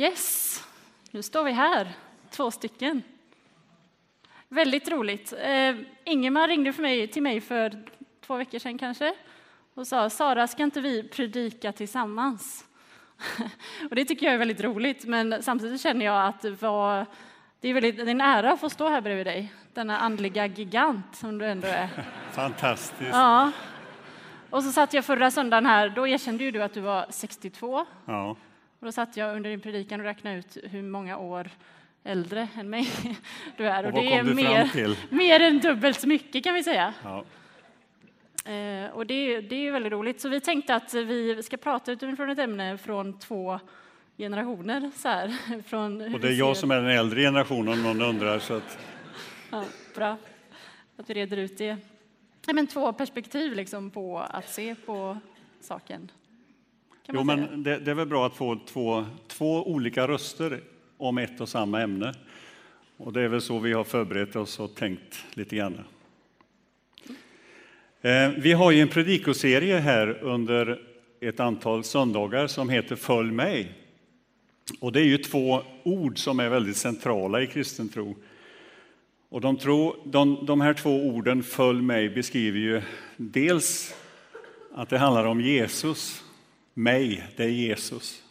Yes, nu står vi här, två stycken. Väldigt roligt. Eh, Ingemar ringde för mig, till mig för två veckor sedan kanske och sa Sara, ska inte vi predika tillsammans? och det tycker jag är väldigt roligt, men samtidigt känner jag att det, var, det, är väldigt, det är en ära att få stå här bredvid dig, denna andliga gigant som du ändå är. Fantastiskt. Ja. Och så satt jag förra söndagen här, då erkände ju du att du var 62. Ja. Och då satt jag under din predikan och räknade ut hur många år äldre än mig du är. Och vad det är mer, mer än dubbelt så mycket kan vi säga. Ja. Eh, och det, det är väldigt roligt. Så vi tänkte att vi ska prata utifrån ett ämne från två generationer. Så här, från Och det är jag som är den äldre generationen om någon undrar. Så att, Ja, bra att vi reder ut det. Nej, men två perspektiv liksom på att se på saken. Jo, men det, det är väl bra att få två, två olika röster om ett och samma ämne. Och det är väl så vi har förberett oss och tänkt lite grann. Eh, Vi har ju en predikoserie här under ett antal söndagar som heter Följ mig. Och det är ju två ord som är väldigt centrala i kristen tro. Och de, tro, de, de här två orden, följ mig, beskriver ju dels att det handlar om Jesus, mig, det är Jesus.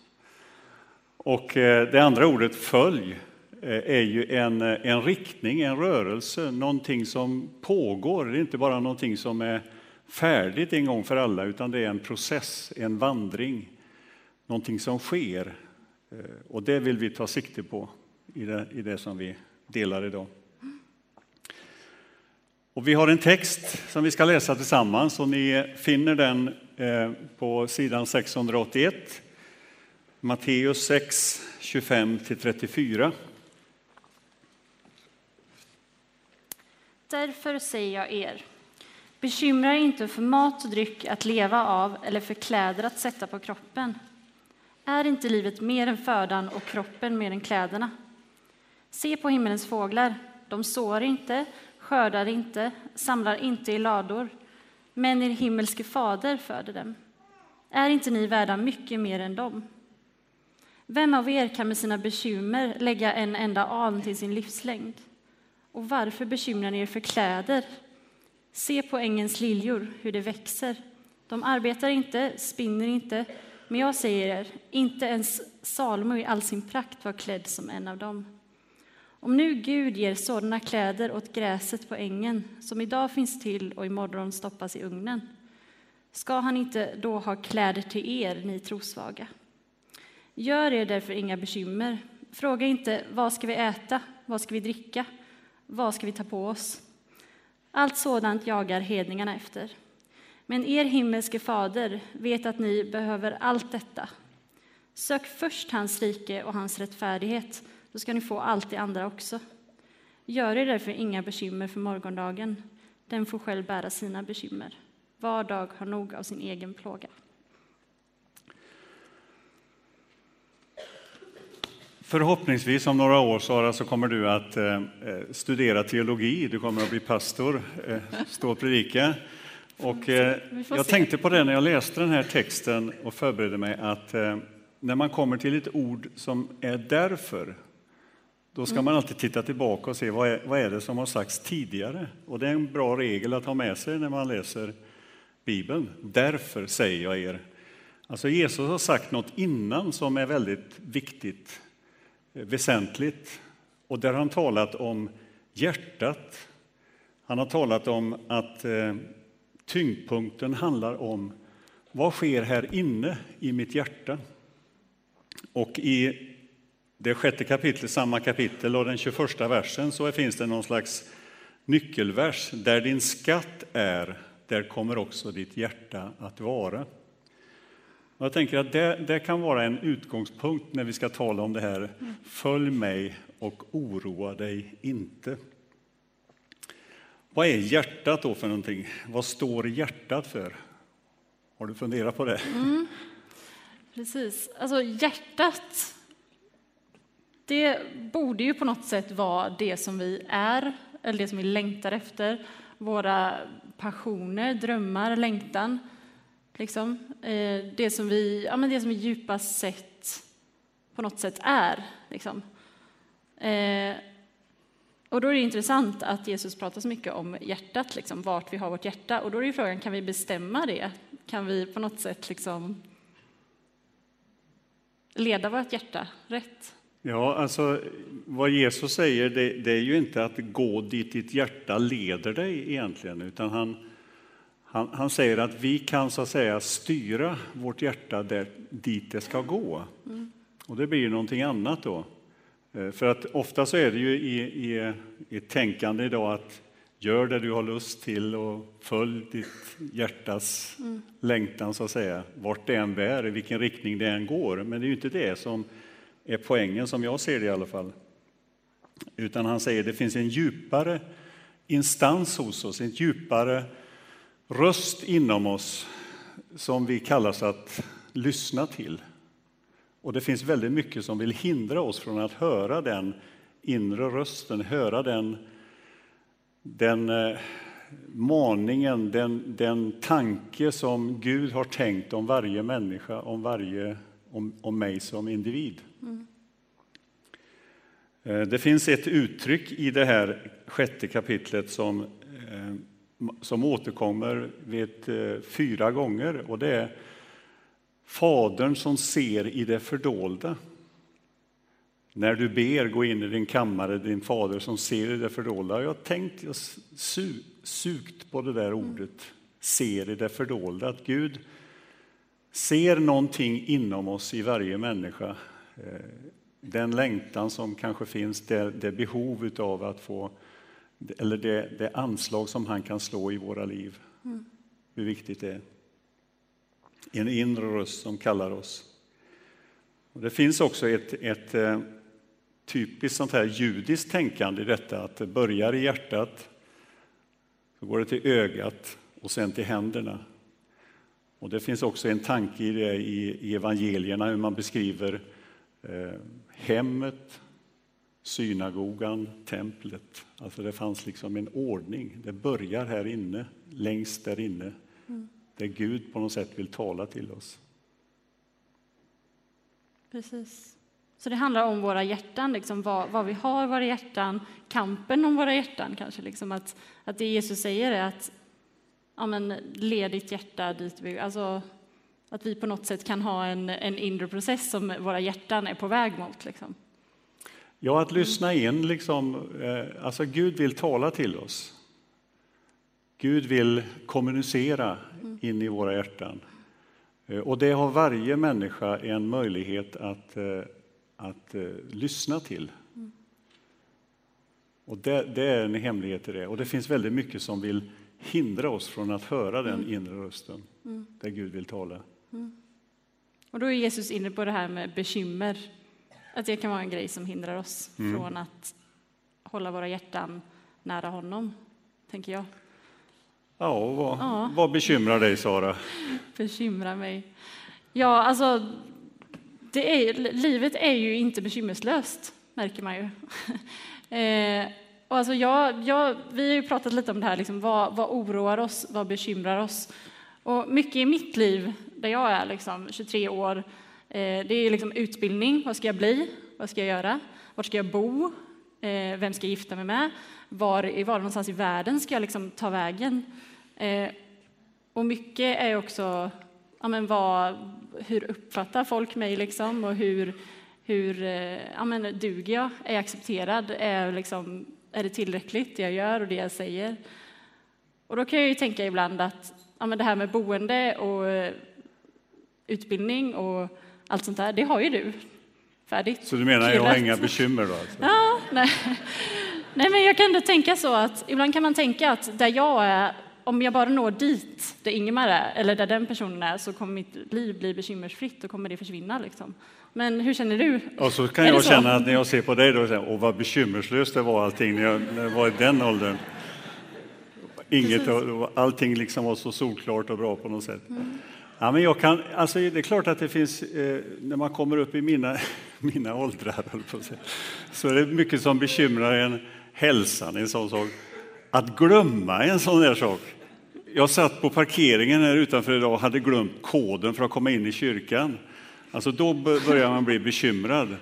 Och eh, det andra ordet, följ, eh, är ju en, eh, en riktning, en rörelse, någonting som pågår. Det är inte bara någonting som är färdigt en gång för alla, utan det är en process, en vandring, någonting som sker. Och det vill vi ta sikte på i det, i det som vi delar idag. Och vi har en text som vi ska läsa tillsammans och ni finner den eh, på sidan 681. Matteus 6, 25-34. Därför säger jag er, bekymra er inte för mat och dryck att leva av eller för kläder att sätta på kroppen. Är inte livet mer än födan och kroppen mer än kläderna? Se på himmelens fåglar, de sår inte, skördar inte, samlar inte i lador, men er himmelske fader föder dem. Är inte ni värda mycket mer än dem? Vem av er kan med sina bekymmer lägga en enda aln till sin livslängd? Och varför bekymrar ni er för kläder? Se på ängens liljor, hur de växer. De arbetar inte, spinner inte, men jag säger er, inte ens Salomo i all sin prakt var klädd som en av dem. Om nu Gud ger sådana kläder åt gräset på ängen, som idag finns till och imorgon stoppas i ugnen, ska han inte då ha kläder till er, ni trosvaga? Gör er därför inga bekymmer. Fråga inte vad ska vi äta, vad ska vi dricka, vad ska vi ta på oss? Allt sådant jagar hedningarna efter. Men er himmelske fader vet att ni behöver allt detta. Sök först hans rike och hans rättfärdighet, då ska ni få allt det andra också. Gör er därför inga bekymmer för morgondagen. Den får själv bära sina bekymmer. Var dag har nog av sin egen plåga. Förhoppningsvis om några år, Sara, så kommer du att eh, studera teologi. Du kommer att bli pastor, eh, stå och predika. Och, eh, Vi får jag tänkte på det när jag läste den här texten och förberedde mig att eh, när man kommer till ett ord som är därför, då ska man alltid titta tillbaka och se vad är, vad är det som har sagts tidigare. Och det är en bra regel att ha med sig när man läser Bibeln. Därför säger jag er. Alltså Jesus har sagt något innan som är väldigt viktigt, väsentligt. Och där har han talat om hjärtat. Han har talat om att eh, tyngdpunkten handlar om vad sker här inne i mitt hjärta. Och i det sjätte kapitlet, samma kapitel och den 21 versen så finns det någon slags nyckelvers. Där din skatt är, där kommer också ditt hjärta att vara. Och jag tänker att det, det kan vara en utgångspunkt när vi ska tala om det här. Följ mig och oroa dig inte. Vad är hjärtat då för någonting? Vad står hjärtat för? Har du funderat på det? Mm. Precis. Alltså hjärtat, det borde ju på något sätt vara det som vi är, eller det som vi längtar efter. Våra passioner, drömmar, längtan. Liksom. Eh, det, som vi, ja, men det som vi djupast sett på något sätt är. Liksom. Eh, och då är det intressant att Jesus pratar så mycket om hjärtat, liksom, vart vi har vårt hjärta. Och då är det frågan, kan vi bestämma det? Kan vi på något sätt liksom leda vårt hjärta rätt? Ja, alltså vad Jesus säger, det, det, är ju inte att gå dit ditt hjärta leder dig egentligen, utan han, han, han säger att vi kan så att säga styra vårt hjärta där, dit det ska gå. Mm. Och det blir någonting annat då. Eh, för att ofta så är det ju i, i, i tänkande idag att gör det du har lust till och följ ditt hjärtas mm. längtan så att säga, vart det än bär, i vilken riktning det än går. Men det är ju inte det som är poängen, som jag ser det i alla fall. Utan han säger att det finns en djupare instans hos oss, en djupare röst inom oss som vi kallas att lyssna till. Och det finns väldigt mycket som vill hindra oss från att höra den inre rösten, höra den, den eh, maningen, den, den tanke som Gud har tänkt om varje människa, om, varje, om, om mig som individ. Mm. Det finns ett uttryck i det här sjätte kapitlet som, eh, som återkommer vet, eh, fyra gånger och det är Fadern som ser i det fördolda. När du ber, gå in i din kammare, din fader som ser i det fördolda. Jag har tänkt, jag su, sugt på det där ordet, ser i det fördolda. Att Gud ser någonting inom oss i varje människa. Eh, den längtan som kanske finns, det, det behov av att få, eller det, det anslag som han kan slå i våra liv. Mm. Hur viktigt det är en inre röst som kallar oss. Och det finns också ett, ett eh, typiskt sånt här judiskt tänkande i detta, att det börjar i hjärtat, så går det till ögat och sen till händerna. Och det finns också en tanke i det i, i evangelierna, hur man beskriver hemmet, synagogan, templet. Alltså det fanns liksom en ordning. Det börjar här inne, längst där inne. Mm där Gud på något sätt vill tala till oss. Precis. Så det handlar om våra hjärtan, liksom vad, vad vi har i våra hjärtan, kampen om våra hjärtan kanske. Liksom att, att det Jesus säger är att ja, men, led ditt hjärta dit vi... Alltså, att vi på något sätt kan ha en, en inre process som våra hjärtan är på väg mot. Liksom. Ja, att lyssna in. Liksom, eh, alltså Gud vill tala till oss. Gud vill kommunicera in i våra hjärtan. Eh, och det har varje människa en möjlighet att, eh, att lyssna till. Och det, det, är en hemlighet i det. Och det finns väldigt mycket som vill hindra oss från att höra den mm. inre rösten, mm. där Gud vill tala. Mm. Och då är Jesus inne på det här med bekymmer, att det kan vara en grej som hindrar oss mm. från att hålla våra hjärtan nära honom, tänker jag. Ja, vad, ja. vad bekymrar dig, Sara? Bekymrar mig? Ja, alltså, det är, livet är ju inte bekymmerslöst, märker man ju. eh, och alltså jag, jag, vi har ju pratat lite om det här, liksom, vad, vad oroar oss, vad bekymrar oss? Och mycket i mitt liv, där jag är liksom, 23 år, eh, det är liksom utbildning. Vad ska jag bli? Vad ska jag göra? Var ska jag bo? Eh, vem ska jag gifta mig med? Var, var någonstans i världen ska jag liksom ta vägen? Eh, och mycket är också ja, men vad, hur uppfattar folk mig liksom och hur, hur eh, ja, men duger jag? Är jag accepterad? Är, liksom, är det tillräckligt det jag gör och det jag säger? Och då kan jag ju tänka ibland att ja, men det här med boende och eh, utbildning och allt sånt där, det har ju du färdigt. Så du menar jag har inga bekymmer då? Alltså. Ja, nej. nej, men jag kan ändå tänka så att ibland kan man tänka att där jag är om jag bara når dit, där Ingemar är, eller där den personen är, så kommer mitt liv bli bekymmersfritt och kommer det försvinna. Liksom. Men hur känner du? Och så kan jag så? känna att när jag ser på dig, då, åh vad bekymmerslöst det var allting när jag, när jag var i den åldern. Inget, och, allting liksom var så solklart och bra på något sätt. Mm. Ja, men jag kan, alltså det är klart att det finns, eh, när man kommer upp i mina, mina åldrar, så är det mycket som bekymrar en. Hälsan en sån sak. Att glömma en sån där sak. Jag satt på parkeringen här utanför idag och hade glömt koden för att komma in i kyrkan. Alltså då börjar man bli bekymrad.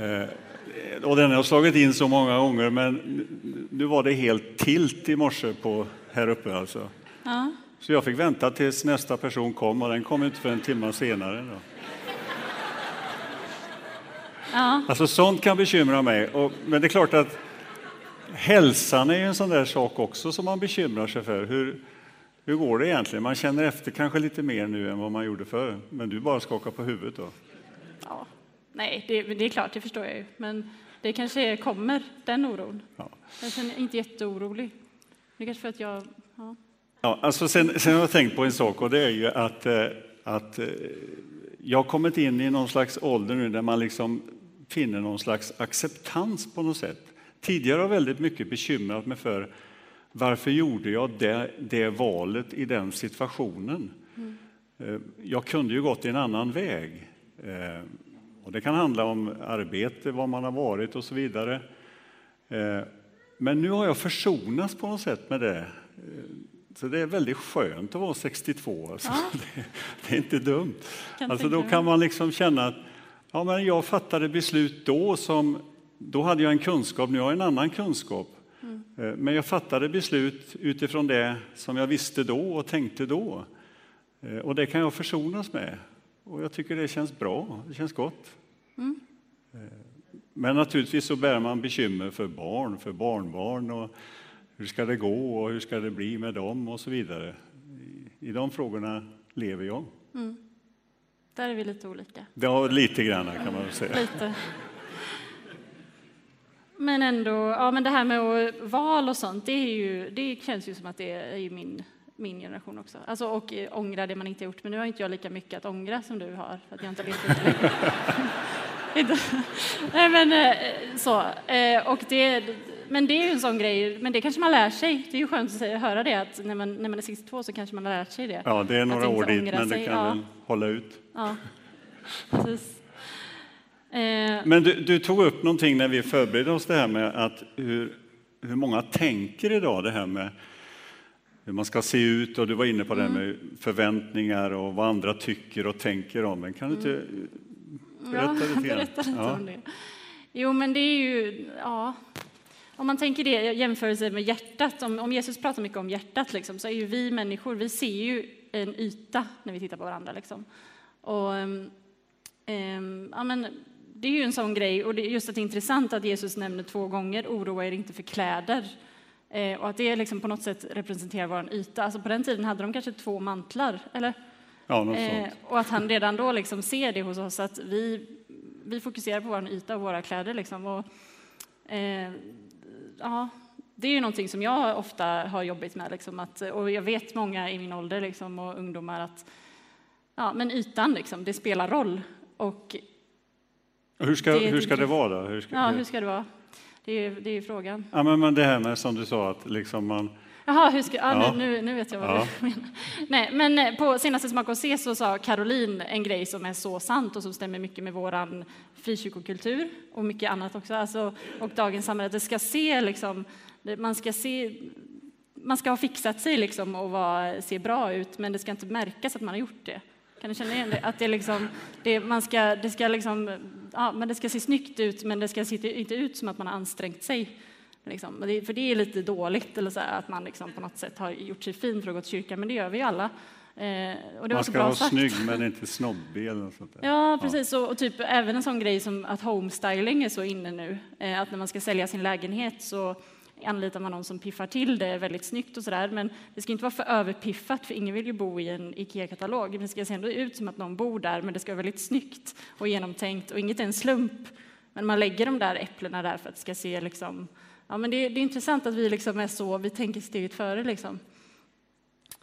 Eh, och den har slagit in så många gånger, men nu var det helt tilt i morse på, här uppe. Alltså. Ja. Så jag fick vänta tills nästa person kom och den kom inte för en timme senare. Då. Ja. Alltså sånt kan bekymra mig. Och, men det är klart att hälsan är en sån där sak också som man bekymrar sig för. Hur, hur går det egentligen? Man känner efter kanske lite mer nu än vad man gjorde förr. Men du bara skakar på huvudet då. ja. Nej, det, det är klart, det förstår jag ju. Men det kanske kommer, den oron. Ja. Jag känner inte jätteorolig. Det är kanske för att jag... Ja. Ja, alltså sen, sen har jag tänkt på en sak och det är ju att, eh, att eh, jag har kommit in i någon slags ålder nu där man liksom finner någon slags acceptans på något sätt. Tidigare har jag väldigt mycket bekymrat mig för varför gjorde jag det, det valet i den situationen? Eh, Jag kunde ju gått en annan väg. Och det kan handla om arbete, var man har varit och så vidare. Men nu har jag försonats på något sätt med det. Så det är väldigt skönt att vara 62. Alltså. Det, det är inte dumt. Kan Alltså då kan man liksom känna att ja, men jag fattade beslut då som... Då hade jag en kunskap, nu har jag en annan kunskap. Mm. Eh, Men jag fattade beslut utifrån det som jag visste då och tänkte då. Eh, Och det kan jag försonas med. Och jag tycker det känns bra, det känns gott. Mm. Eh, Men naturligtvis så bär man bekymmer för barn, för barnbarn och hur ska det gå och hur ska det bli med dem och så vidare. I- I de frågorna lever jag. Där är vi lite olika. Ja, lite grann kan man säga. Lite. Men ändå, ja men det här med val och sånt, det, är ju, det känns ju som att det är min, min generation också. Alltså, och ångra det man inte gjort. Men nu har inte jag lika mycket att ångra som du har, att jag inte. Inte- Nej men eh, så. Eh, Och det, men det är ju en sån grej, men det kanske man lär sig. Det är ju skönt att höra det, att när man, när man är 62 så kanske man har lärt sig det. Ja, det är några år dit, men det kan ja. väl hålla ut. Ja, precis. Eh, Men du, du tog upp någonting när vi förberedde oss det här med att hur, hur många tänker idag det här med hur man ska se ut och du var inne på det här med förväntningar och vad andra tycker och tänker om en. Kan du inte berätta ja, lite grann? berätta lite Ja. om det. Jo, men det är ju, ja, om man tänker det i jämförelse med hjärtat, om, om Jesus pratar mycket om hjärtat, liksom, så är ju vi människor, vi ser ju en yta när vi tittar på varandra. Liksom. Och, ehm, ja, men, det är ju en sån grej, och det är just att det är intressant att Jesus nämner två gånger, oroa er inte för kläder. Eh, och att det liksom på något sätt representerar vår yta. Alltså på den tiden hade de kanske två mantlar, eller? Ja, något Eh, sånt. och att han redan då liksom ser det hos oss, att vi, vi fokuserar på vår yta och våra kläder. Liksom. Och, eh, ja, det är ju någonting som jag ofta har jobbat med. Liksom, att, och jag vet många i min ålder liksom, och ungdomar att ja, men ytan, liksom, det spelar roll. Och Hur ska, det hur ska det intresse. vara då? Hur ska, ja, hur ska det vara? Det är, det är frågan. ja, men, men det här med som du sa att liksom man... Jaha, hur ska, ja, Ja. Nu, nu, nu vet jag vad Ja. du menar. Nej, men eh, på senaste Smak och se så sa Caroline en grej som är så sant och som stämmer mycket med våran frikyrkokultur och mycket annat också, alltså, och dagens samhälle. Det ska se liksom, man ska se man ska ha fixat sig liksom och vara, se bra ut, men det ska inte märkas att man har gjort det. Kan du känna igen det? Att det, liksom, det, man ska, det, ska liksom, ja, men det ska se snyggt ut, men det ska se inte ut som att man har ansträngt sig. Liksom. Det, för det är lite dåligt, eller så här, att man liksom på något sätt har gjort sig fin för att gå till kyrkan, men det gör vi alla. Eh, Man ska vara sagt. snygg men inte snobbig eller något sånt där. Ja, precis. Och, och typ även en sån grej som att homestyling är så inne nu. Eh, att när man ska sälja sin lägenhet så anlitar man någon som piffar till det väldigt snyggt och sådär. Men det ska inte vara för överpiffat, för ingen vill ju bo i en IKEA-katalog. Det ska se ändå ut som att någon bor där, men det ska vara väldigt snyggt och genomtänkt och inget är en slump. Men man lägger de där äpplena där för att det ska se liksom... Ja, men det, det är intressant att vi liksom är så, vi tänker steget före liksom.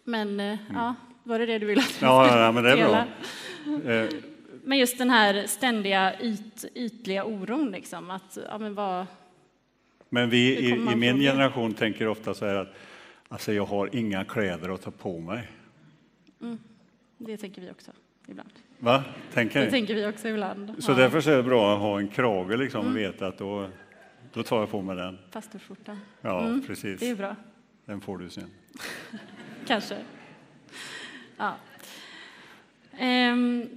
Men eh, ja, var det det du ville att Ja, ja, men det är bra. Eh, Men just den här ständiga yt, ytliga oron, liksom, att ja, men vad, Men vi i, i min från det? generation tänker ofta så här att alltså jag har inga kläder att ta på mig. det tänker vi också ibland. Va? Tänker Det tänker vi också ibland. Så ja, därför är det bra att ha en krage liksom Mm. och veta att då, då tar jag på mig den. Pastorsskjortan. Ja, Mm, precis. Det är bra, Den får du sen. kanske. Ja. Ehm,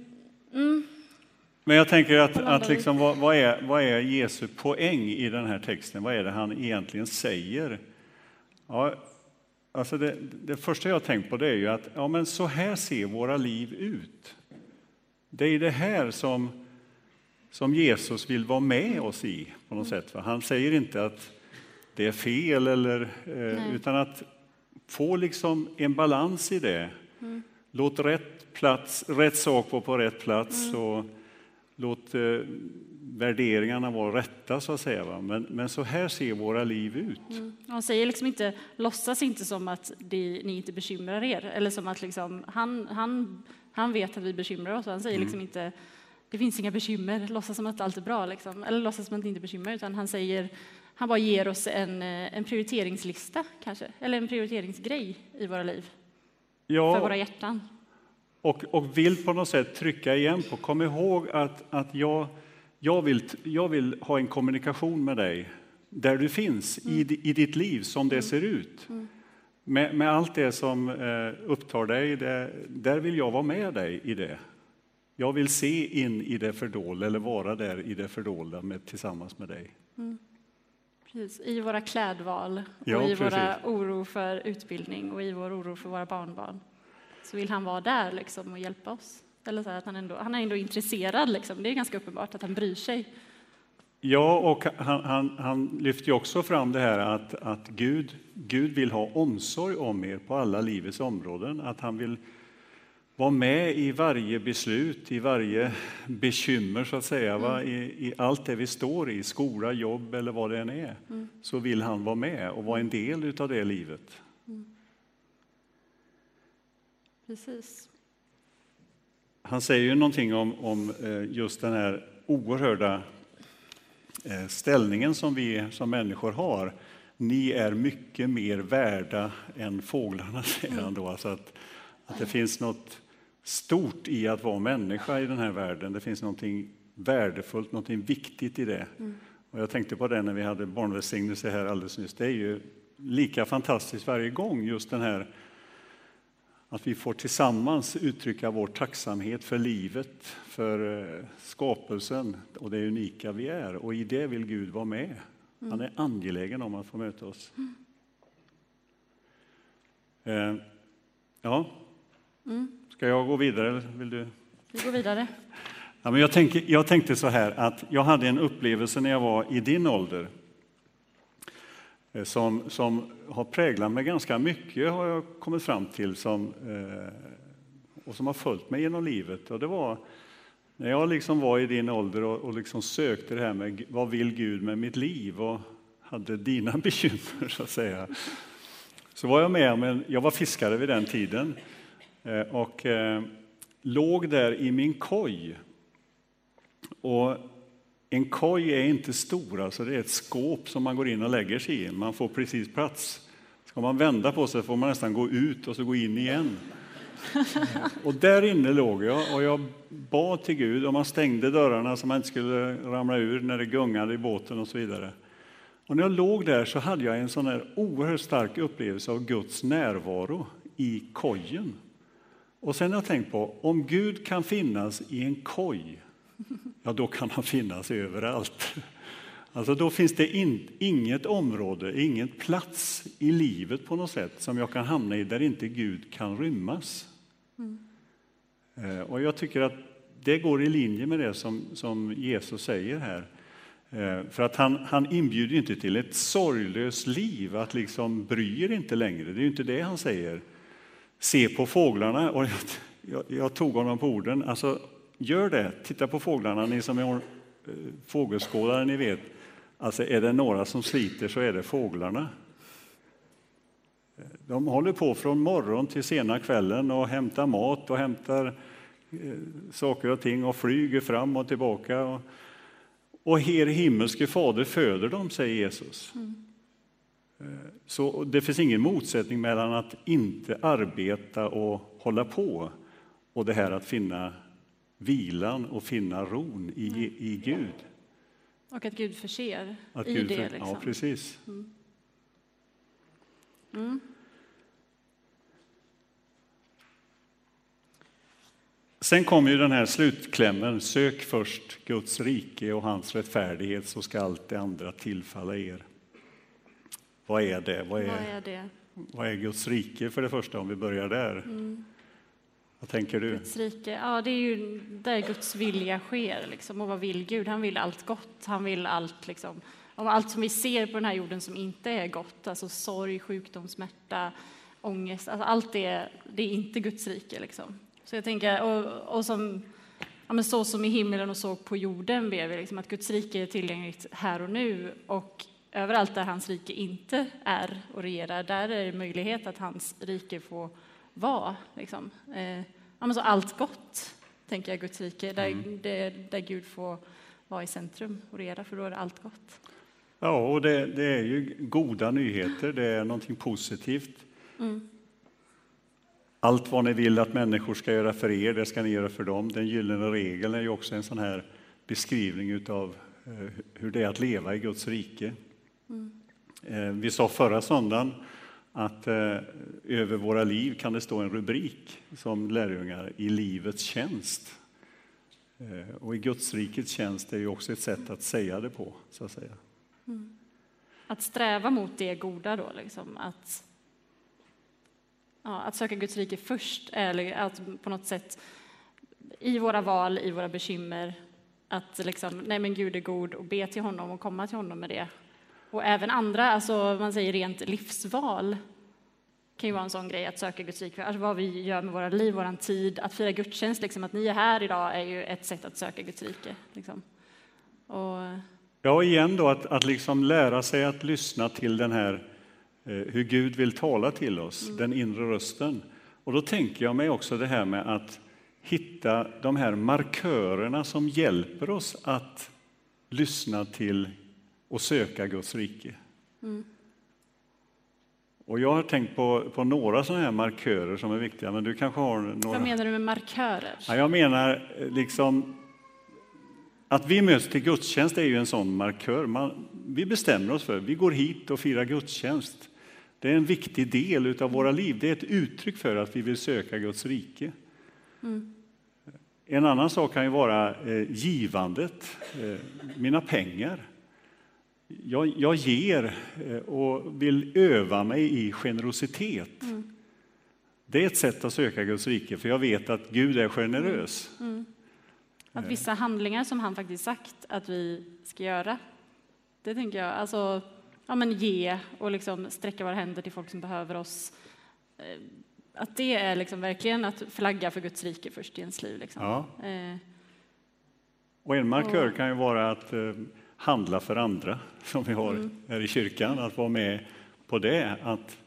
Men jag tänker att, att liksom, vad, vad, är, vad är Jesu poäng i den här texten? Vad är det han egentligen säger? Ja, alltså det, det första jag har tänkt på det är ju att ja, men så här ser våra liv ut. Det är det här som, som Jesus vill vara med oss i på något sätt. Han säger inte att det är fel, eller, eh, utan att få liksom en balans i det. Låt rätt, plats, rätt sak vara på rätt plats och låt eh, värderingarna vara rätta, så att säga. Va? Men, men så här ser våra liv ut. Han säger liksom inte, låtsas inte som att det, ni inte bekymrar er. Eller som att liksom, han, han, han vet att vi bekymrar oss. Han säger liksom inte, det finns inga bekymmer, låtsas som att allt är bra. Liksom. Eller låtsas som att det inte är bekymmer. Utan han säger, han bara ger oss en, eh, en prioriteringslista kanske. Eller en prioriteringsgrej i våra liv. För Ja, våra hjärtan. och, och vill på något sätt trycka igen på, kom ihåg att, att jag, jag, vill, jag vill ha en kommunikation med dig där du finns i, di- i ditt liv som det ser ut. Med, med allt det som eh, upptar dig, det, där vill jag vara med dig i det. Jag vill se in i det fördolda, eller vara där i det fördolda med, tillsammans med dig. Precis. I våra klädval Ja, och i precis. våra oro för utbildning och i vår oro för våra barnbarn. Så vill han vara där liksom och hjälpa oss. Eller så att han, ändå, han är ändå intresserad. Liksom. Det är ganska uppenbart att han bryr sig. Ja, och han, han, han lyfter också fram det här att, att Gud, Gud vill ha omsorg om er på alla livets områden. Att han vill vara med i varje beslut, i varje bekymmer, så att säga. Va? I, I allt det vi står i, skola, jobb eller vad det än är, så vill han vara med och vara en del av det livet. Precis. Han säger ju någonting om, om eh, just den här oerhörda eh, ställningen som vi som människor har. Ni är mycket mer värda än fåglarna, säger han då. Alltså att, att det finns något stort i att vara människa i den här världen. Det finns någonting värdefullt, någonting viktigt i det. Och jag tänkte på det när vi hade barnvälsignelse här alldeles nyss. Det är ju lika fantastiskt varje gång, just den här att vi får tillsammans uttrycka vår tacksamhet för livet, för eh, skapelsen och det unika vi är. Och i det vill Gud vara med. Han är angelägen om att få möta oss. Eh, ja. Ska jag gå vidare? Eller vill du? Vi går vidare. Ja, men jag, tänker, jag tänkte så här att jag hade en upplevelse när jag var i din ålder eh, som, som har präglat mig ganska mycket, har jag kommit fram till, som, eh, och som har följt mig genom livet. Och det var när jag liksom var i din ålder och, och liksom sökte det här med vad vill Gud med mitt liv och hade dina bekymmer, så att säga. Så var jag med om en, jag var fiskare vid den tiden och eh, låg där i min koj och en koj är inte stor, alltså det är ett skåp som man går in och lägger sig i. Man får precis plats. Ska man vända på sig får man nästan gå ut och så gå in igen. Och där inne låg jag och jag bad till Gud och man stängde dörrarna så man inte skulle ramla ur när det gungade i båten och så vidare. Och när jag låg där så hade jag en sån här oerhört stark upplevelse av Guds närvaro i kojen. Och sen har jag tänkt på, om Gud kan finnas i en koj, ja då kan han finnas överallt. Alltså då finns det in, inget område, ingen plats i livet på något sätt som jag kan hamna i där inte Gud kan rymmas. Eh, Och jag tycker att det går i linje med det som, som Jesus säger här. Eh, För att han, han inbjuder ju inte till ett sorglöst liv, att liksom bry er inte längre. Det är inte det han säger. Se på fåglarna. Och jag, jag, jag tog honom på orden. Alltså, gör det. Titta på fåglarna, ni som är eh, fågelskådare, ni vet. Alltså, är det några som sliter så är det fåglarna. Eh, de håller på från morgon till sena kvällen och hämtar mat och hämtar eh, saker och ting och flyger fram och tillbaka. Och, och er himmelske fader föder dem, säger Jesus. Mm. Så det finns ingen motsättning mellan att inte arbeta och hålla på och det här att finna vilan och finna ron i, i Gud. Och att Gud förser Att i Gud det. för- Liksom. Ja, precis. Sen kommer ju den här slutklämmen, sök först Guds rike och hans rättfärdighet så ska allt det andra tillfalla er. Vad är det? Vad är, Vad är det? vad är Guds rike för det första om vi börjar där? Vad tänker du? Guds rike, ja det är ju där Guds vilja sker. Liksom. Och vad vill Gud? Han vill allt gott. Han vill allt, liksom, om allt som vi ser på den här jorden som inte är gott, alltså sorg, sjukdom, smärta, ångest, alltså allt det, det är inte Guds rike. Liksom. Så jag tänker, och, och som, ja, men så som i himlen och så på jorden ber vi liksom, att Guds rike är tillgängligt här och nu och överallt där hans rike inte är och regerar, där är det möjlighet att hans rike får vara. Liksom. Eh, så allt gott, tänker jag, Guds rike, där, det, där Gud får vara i centrum och regera, för då är det allt gott. Ja, och det, det är ju goda nyheter, det är någonting positivt. Allt vad ni vill att människor ska göra för er, det ska ni göra för dem. Den gyllene regeln är ju också en sån här beskrivning av hur det är att leva i Guds rike. Mm. Eh, vi sa förra söndagen att eh, över våra liv kan det stå en rubrik som lärjungar, i livets tjänst. Eh, och i Guds rikets tjänst är ju också ett sätt att säga det på, så att säga. Mm. Att sträva mot det goda då, liksom, att, ja, att söka Guds rike först, eller att på något sätt i våra val, i våra bekymmer, att liksom, nej men Gud är god och be till honom och komma till honom med det. Och även andra, alltså man säger rent livsval, kan ju vara en sån grej att söka Guds rike, alltså vad vi gör med våra liv, vår tid, att fira gudstjänst, liksom, att ni är här idag är ju ett sätt att söka Guds rike. Liksom. Och, Ja, igen då att, att liksom lära sig att lyssna till den här, eh, hur Gud vill tala till oss, den inre rösten. Och då tänker jag mig också det här med att hitta de här markörerna som hjälper oss att lyssna till och söka Guds rike. Och jag har tänkt på, på några sådana här markörer som är viktiga, men du kanske har några? vad menar du med markörer? Ja, jag menar eh, liksom att vi möts till gudstjänst är ju en sån markör. Man, vi bestämmer oss för vi går hit och firar gudstjänst. Det är en viktig del av våra liv. Det är ett uttryck för att vi vill söka Guds rike. En annan sak kan ju vara eh, givandet, eh, mina pengar. Jag, jag ger eh, och vill öva mig i generositet. Det är ett sätt att söka Guds rike, för jag vet att Gud är generös. Att vissa handlingar som han faktiskt sagt att vi ska göra, det tänker jag, alltså ja, men ge och liksom sträcka våra händer till folk som behöver oss. Eh, Att det är liksom verkligen att flagga för Guds rike först i ens liv. Liksom. Ja. Eh, Och en markör kan ju vara att eh, handla för andra, som vi har här i kyrkan, att vara med på det. Att,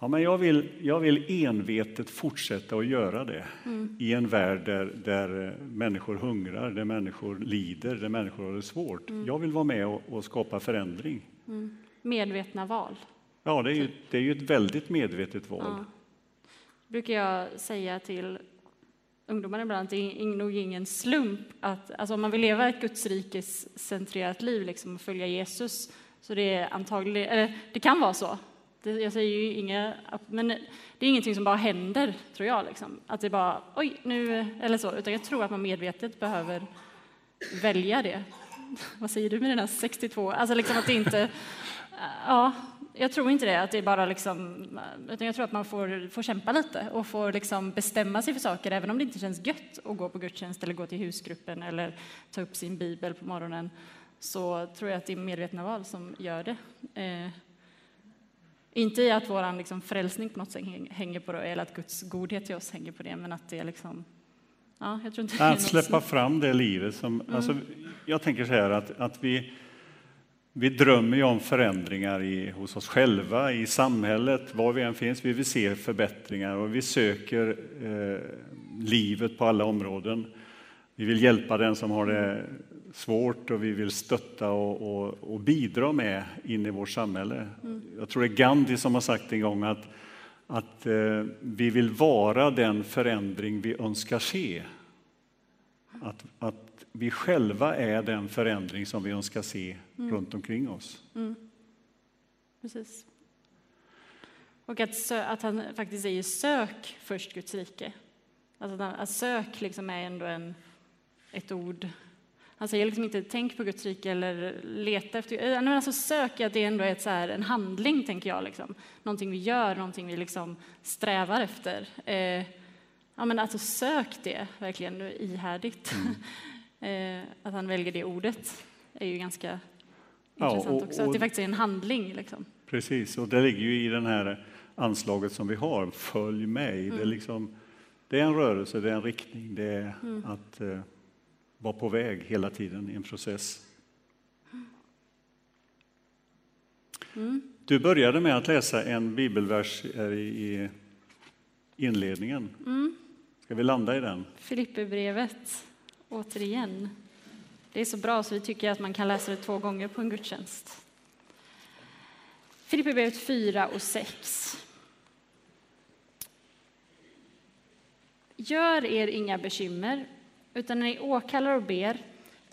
ja, men jag, vill, jag vill envetet fortsätta att göra det i en värld där, där människor hungrar, där människor lider, där människor har det svårt. Jag vill vara med och, och skapa förändring. medvetna val. Ja, det är ju, det är ju ett väldigt medvetet val. Ja. brukar jag säga till ungdomar ibland att det är nog ingen slump att alltså om man vill leva ett Guds rikes centrerat liv liksom, och följa Jesus så det är antagligen, eller det kan vara så. Det, jag säger ju inga, men det är ingenting som bara händer, tror jag. Liksom. Att det bara, oj, nu, eller så. Utan jag tror att man medvetet behöver välja det. Vad säger du med den här 62? Alltså liksom att det inte, ja, jag tror inte det, att det är bara liksom, utan jag tror att man får, får kämpa lite och får liksom bestämma sig för saker, även om det inte känns gött att gå på gudstjänst eller gå till husgruppen eller ta upp sin bibel på morgonen, så tror jag att det är medvetna val som gör det. Eh, inte i att vår liksom frälsning på något sätt häng- hänger på det, eller att Guds godhet till oss hänger på det, men att det är liksom, ja, jag tror inte det är Att släppa fram det livet som... Alltså, jag tänker så här att, att vi, vi drömmer ju om förändringar i, hos oss själva, i samhället, var vi än finns. Vi vill se förbättringar och vi söker eh, livet på alla områden. Vi vill hjälpa den som har det svårt och vi vill stötta och, och, och bidra med in i vårt samhälle. Jag tror det är Gandhi som har sagt en gång att, att eh, vi vill vara den förändring vi önskar se. Att, att vi själva är den förändring som vi önskar se runt omkring oss. Precis. Och att, att han faktiskt säger sök först Guds rike. Alltså, att sök liksom är ändå en, ett ord. Han säger liksom inte tänk på Guds rike eller leta efter... Men alltså sök, att det ändå är ett så här, en handling, tänker jag. Liksom. Någonting vi gör, någonting vi liksom strävar efter. Eh, ja, men alltså sök det verkligen ihärdigt. Mm. eh, att han väljer det ordet är ju ganska ja, intressant och, också. Att det faktiskt är en handling. Liksom. Precis, och det ligger ju i den här anslaget som vi har, följ mig. Mm. Det, är liksom, det är en rörelse, det är en riktning, det är mm. att eh, vara på väg hela tiden i en process. Mm. Du började med att läsa en bibelvers i inledningen. Mm. Ska vi landa i den? Filipperbrevet, återigen. Det är så bra så vi tycker att man kan läsa det två gånger på en gudstjänst. Filipperbrevet 4 och 6. Gör er inga bekymmer, utan när ni åkallar och ber,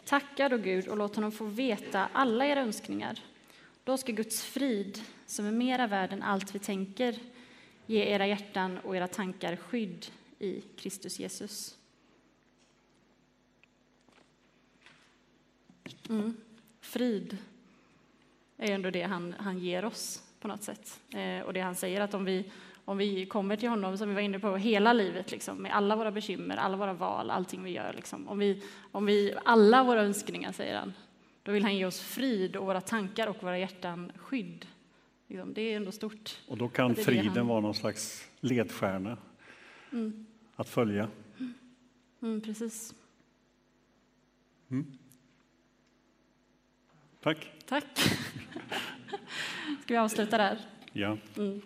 tacka då Gud och låt honom få veta alla era önskningar. Då ska Guds frid, som är mera värd än allt vi tänker, ge era hjärtan och era tankar skydd i Kristus Jesus. Mm. Frid är ändå det han, han ger oss på något sätt. Eh, och det han säger att om vi, om vi kommer till honom, som vi var inne på, hela livet, liksom, med alla våra bekymmer, alla våra val, allting vi gör, liksom, om, vi, om vi, alla våra önskningar, säger han, då vill han ge oss frid och våra tankar och våra hjärtan skydd. Liksom, det är ändå stort. Och då kan friden han... vara någon slags ledstjärna mm. att följa. Mm, precis. Mm. Tack. Tack. Ska vi avsluta där? Ja. Mm.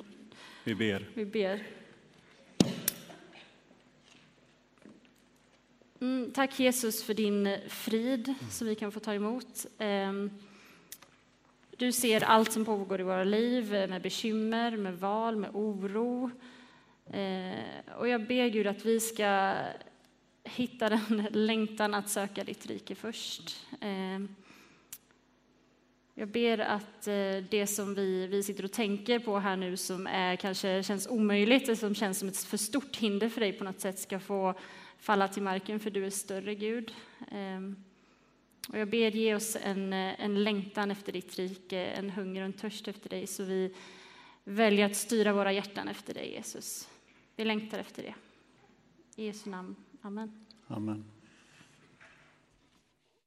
Vi ber. Vi ber. Mm, tack Jesus för din frid som vi kan få ta emot. Ehm, du ser allt som pågår i våra liv med bekymmer, med val, med oro. Eh, och jag ber Gud att vi ska hitta den längtan att söka ditt rike först. Jag ber att eh, det som vi, vi sitter och tänker på här nu som är, kanske känns omöjligt, eller som känns som ett för stort hinder för dig på något sätt ska få falla till marken, för du är större Gud. Ehm, och jag ber ge oss en, en längtan efter ditt rike, en hunger och en törst efter dig, så vi väljer att styra våra hjärtan efter dig, Jesus. Vi längtar efter det. I Jesu namn. Amen. Amen.